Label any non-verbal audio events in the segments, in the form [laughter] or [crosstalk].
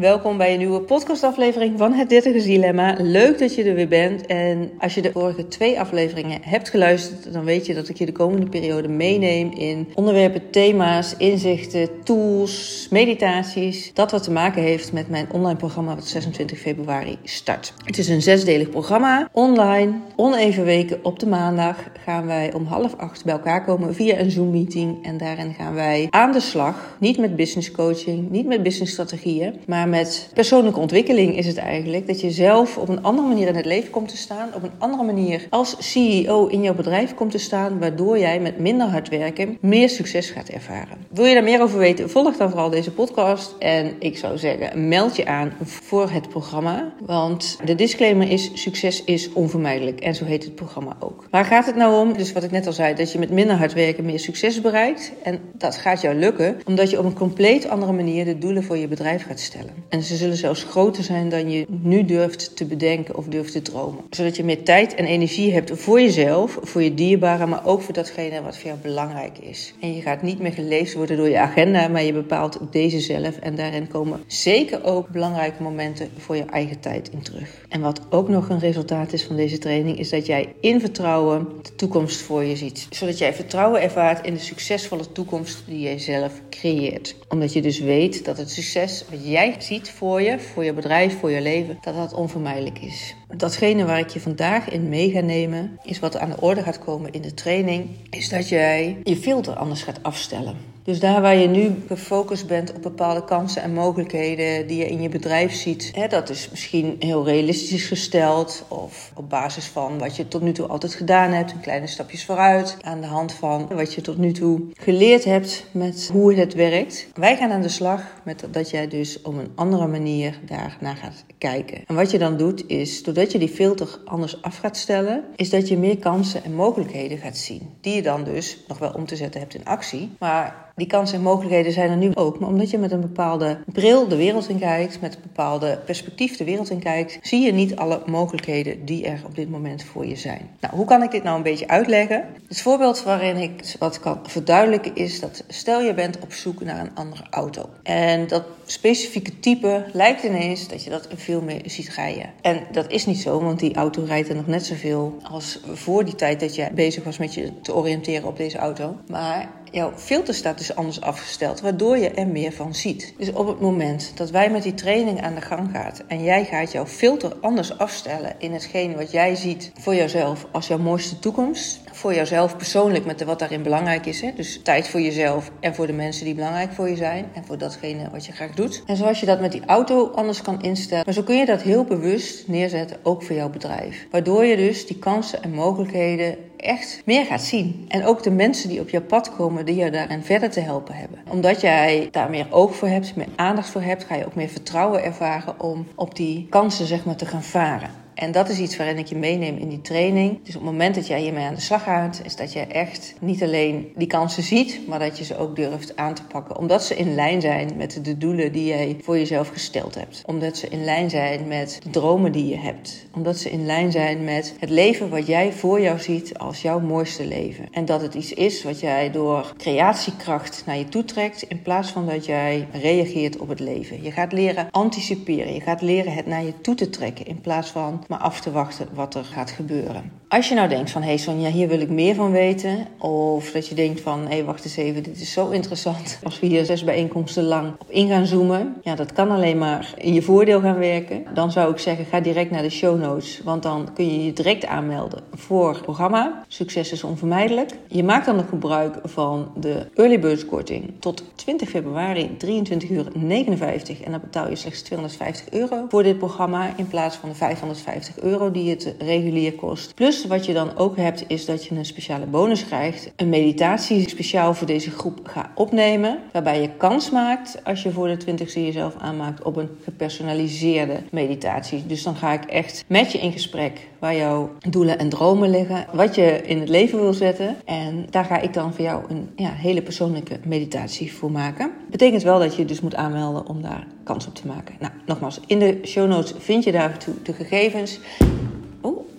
Welkom bij een nieuwe podcastaflevering van Het 30 Dilemma. Leuk dat je er weer bent. En als je de vorige twee afleveringen hebt geluisterd, dan weet je dat ik je de komende periode meeneem in onderwerpen, thema's, inzichten, tools, meditaties. Dat wat te maken heeft met mijn online programma wat 26 februari start. Het is een zesdelig programma, online, oneven weken. Op de maandag gaan wij om half acht bij elkaar komen via een Zoom meeting. En daarin gaan wij aan de slag. Niet met business coaching, niet met business strategieën, maar met persoonlijke ontwikkeling is het eigenlijk dat je zelf op een andere manier in het leven komt te staan, op een andere manier als CEO in jouw bedrijf komt te staan, waardoor jij met minder hard werken meer succes gaat ervaren. Wil je daar meer over weten? Volg dan vooral deze podcast en ik zou zeggen, meld je aan voor het programma, want de disclaimer is succes is onvermijdelijk en zo heet het programma ook. Waar gaat het nou om? Dus wat ik net al zei, dat je met minder hard werken meer succes bereikt en dat gaat jou lukken omdat je op een compleet andere manier de doelen voor je bedrijf gaat stellen. En ze zullen zelfs groter zijn dan je nu durft te bedenken of durft te dromen. Zodat je meer tijd en energie hebt voor jezelf, voor je dierbaren, maar ook voor datgene wat voor jou belangrijk is. En je gaat niet meer geleefd worden door je agenda, maar je bepaalt deze zelf. En daarin komen zeker ook belangrijke momenten voor je eigen tijd in terug. En wat ook nog een resultaat is van deze training, is dat jij in vertrouwen de toekomst voor je ziet. Zodat jij vertrouwen ervaart in de succesvolle toekomst die jij zelf creëert. Omdat je dus weet dat het succes wat jij ziet voor je, voor je bedrijf, voor je leven, dat dat onvermijdelijk is. Datgene waar ik je vandaag in mee ga nemen, is wat aan de orde gaat komen in de training, is dat jij je filter anders gaat afstellen. Dus daar waar je nu gefocust bent op bepaalde kansen en mogelijkheden die je in je bedrijf ziet, hè, dat is misschien heel realistisch gesteld of op basis van wat je tot nu toe altijd gedaan hebt, een kleine stapjes vooruit, aan de hand van wat je tot nu toe geleerd hebt met hoe het werkt. Wij gaan aan de slag met dat jij dus op een andere manier daarnaar gaat kijken. En wat je dan doet is, doordat je die filter anders af gaat stellen, is dat je meer kansen en mogelijkheden gaat zien. Die je dan dus nog wel om te zetten hebt in actie, maar die kansen en mogelijkheden zijn er nu ook. Maar omdat je met een bepaalde bril de wereld in kijkt, met een bepaalde perspectief de wereld in kijkt, zie je niet alle mogelijkheden die er op dit moment voor je zijn. Nou, hoe kan ik dit nou een beetje uitleggen? Het voorbeeld waarin ik wat kan verduidelijken is dat stel je bent op zoek naar een andere auto. En dat specifieke type lijkt ineens dat je dat veel meer ziet rijden. En dat is niet zo, want die auto rijdt er nog net zoveel als voor die tijd dat je bezig was met je te oriënteren op deze auto. Maar jouw filter staat dus anders afgesteld, waardoor je er meer van ziet. Dus op het moment dat wij met die training aan de gang gaan en jij gaat jouw filter anders afstellen in hetgeen wat jij ziet voor jezelf als jouw mooiste toekomst, voor jezelf persoonlijk met wat daarin belangrijk is. Hè? Dus tijd voor jezelf en voor de mensen die belangrijk voor je zijn en voor datgene wat je graag doet. En zoals je dat met die auto anders kan instellen, maar zo kun je dat heel bewust neerzetten ook voor jouw bedrijf. Waardoor je dus die kansen en mogelijkheden echt meer gaat zien. En ook de mensen die op je pad komen, die je daarin verder te helpen hebben. Omdat jij daar meer oog voor hebt, meer aandacht voor hebt, ga je ook meer vertrouwen ervaren om op die kansen zeg maar te gaan varen. En dat is iets waarin ik je meeneem in die training. Dus op het moment dat jij hiermee aan de slag gaat, is dat je echt niet alleen die kansen ziet, maar dat je ze ook durft aan te pakken. Omdat ze in lijn zijn met de doelen die jij voor jezelf gesteld hebt. Omdat ze in lijn zijn met de dromen die je hebt. Omdat ze in lijn zijn met het leven wat jij voor jou ziet als jouw mooiste leven. En dat het iets is wat jij door creatiekracht naar je toe trekt, in plaats van dat jij reageert op het leven. Je gaat leren anticiperen. Je gaat leren het naar je toe te trekken in plaats van maar af te wachten wat er gaat gebeuren. Als je nou denkt van, hé hey Sonja, hier wil ik meer van weten. Of dat je denkt van, hé hey, wacht eens even, dit is zo interessant. Als we hier zes bijeenkomsten lang op in gaan zoomen. Ja, dat kan alleen maar in je voordeel gaan werken. Dan zou ik zeggen, ga direct naar de show notes. Want dan kun je je direct aanmelden voor het programma. Succes is onvermijdelijk. Je maakt dan nog gebruik van de Early Bird korting. Tot 20 februari, 23 uur 59. En dan betaal je slechts 250 euro voor dit programma. In plaats van de 550 euro die het regulier kost. Plus wat je dan ook hebt, is dat je een speciale bonus krijgt. Een meditatie speciaal voor deze groep ga opnemen. Waarbij je kans maakt, als je voor de 20ste jezelf aanmaakt, op een gepersonaliseerde meditatie. Dus dan ga ik echt met je in gesprek waar jouw doelen en dromen liggen. Wat je in het leven wil zetten. En daar ga ik dan voor jou een ja, hele persoonlijke meditatie voor maken. Betekent wel dat je dus moet aanmelden om daar kans op te maken. Nou, nogmaals, in de show notes vind je daartoe de gegevens.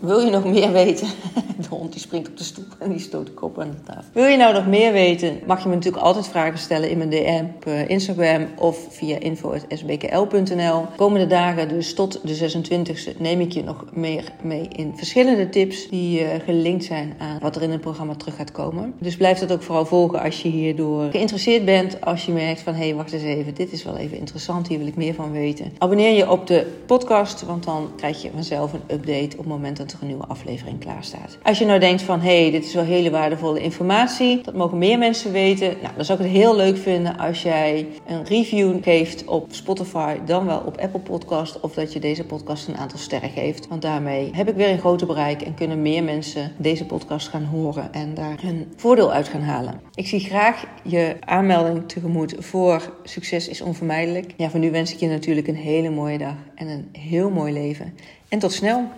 Wil je nog meer weten? [laughs] De hond die springt op de stoep en die stoot de kop aan de tafel. Wil je nou nog meer weten? Mag je me natuurlijk altijd vragen stellen in mijn DM op eh, Instagram of via info.sbkl.nl. Komende dagen, dus tot de 26e, neem ik je nog meer mee in verschillende tips die uh, gelinkt zijn aan wat er in het programma terug gaat komen. Dus blijf dat ook vooral volgen als je hierdoor geïnteresseerd bent. Als je merkt van hé, hey, wacht eens even, dit is wel even interessant, hier wil ik meer van weten. Abonneer je op de podcast, want dan krijg je vanzelf een update op het moment dat er een nieuwe aflevering klaar staat. Als je nou denkt van hé, hey, dit is wel hele waardevolle informatie, dat mogen meer mensen weten. Nou, dan zou ik het heel leuk vinden als jij een review geeft op Spotify, dan wel op Apple Podcast, of dat je deze podcast een aantal sterren geeft. Want daarmee heb ik weer een groter bereik en kunnen meer mensen deze podcast gaan horen en daar een voordeel uit gaan halen. Ik zie graag je aanmelding tegemoet voor Succes is onvermijdelijk. Ja, voor nu wens ik je natuurlijk een hele mooie dag en een heel mooi leven. En tot snel!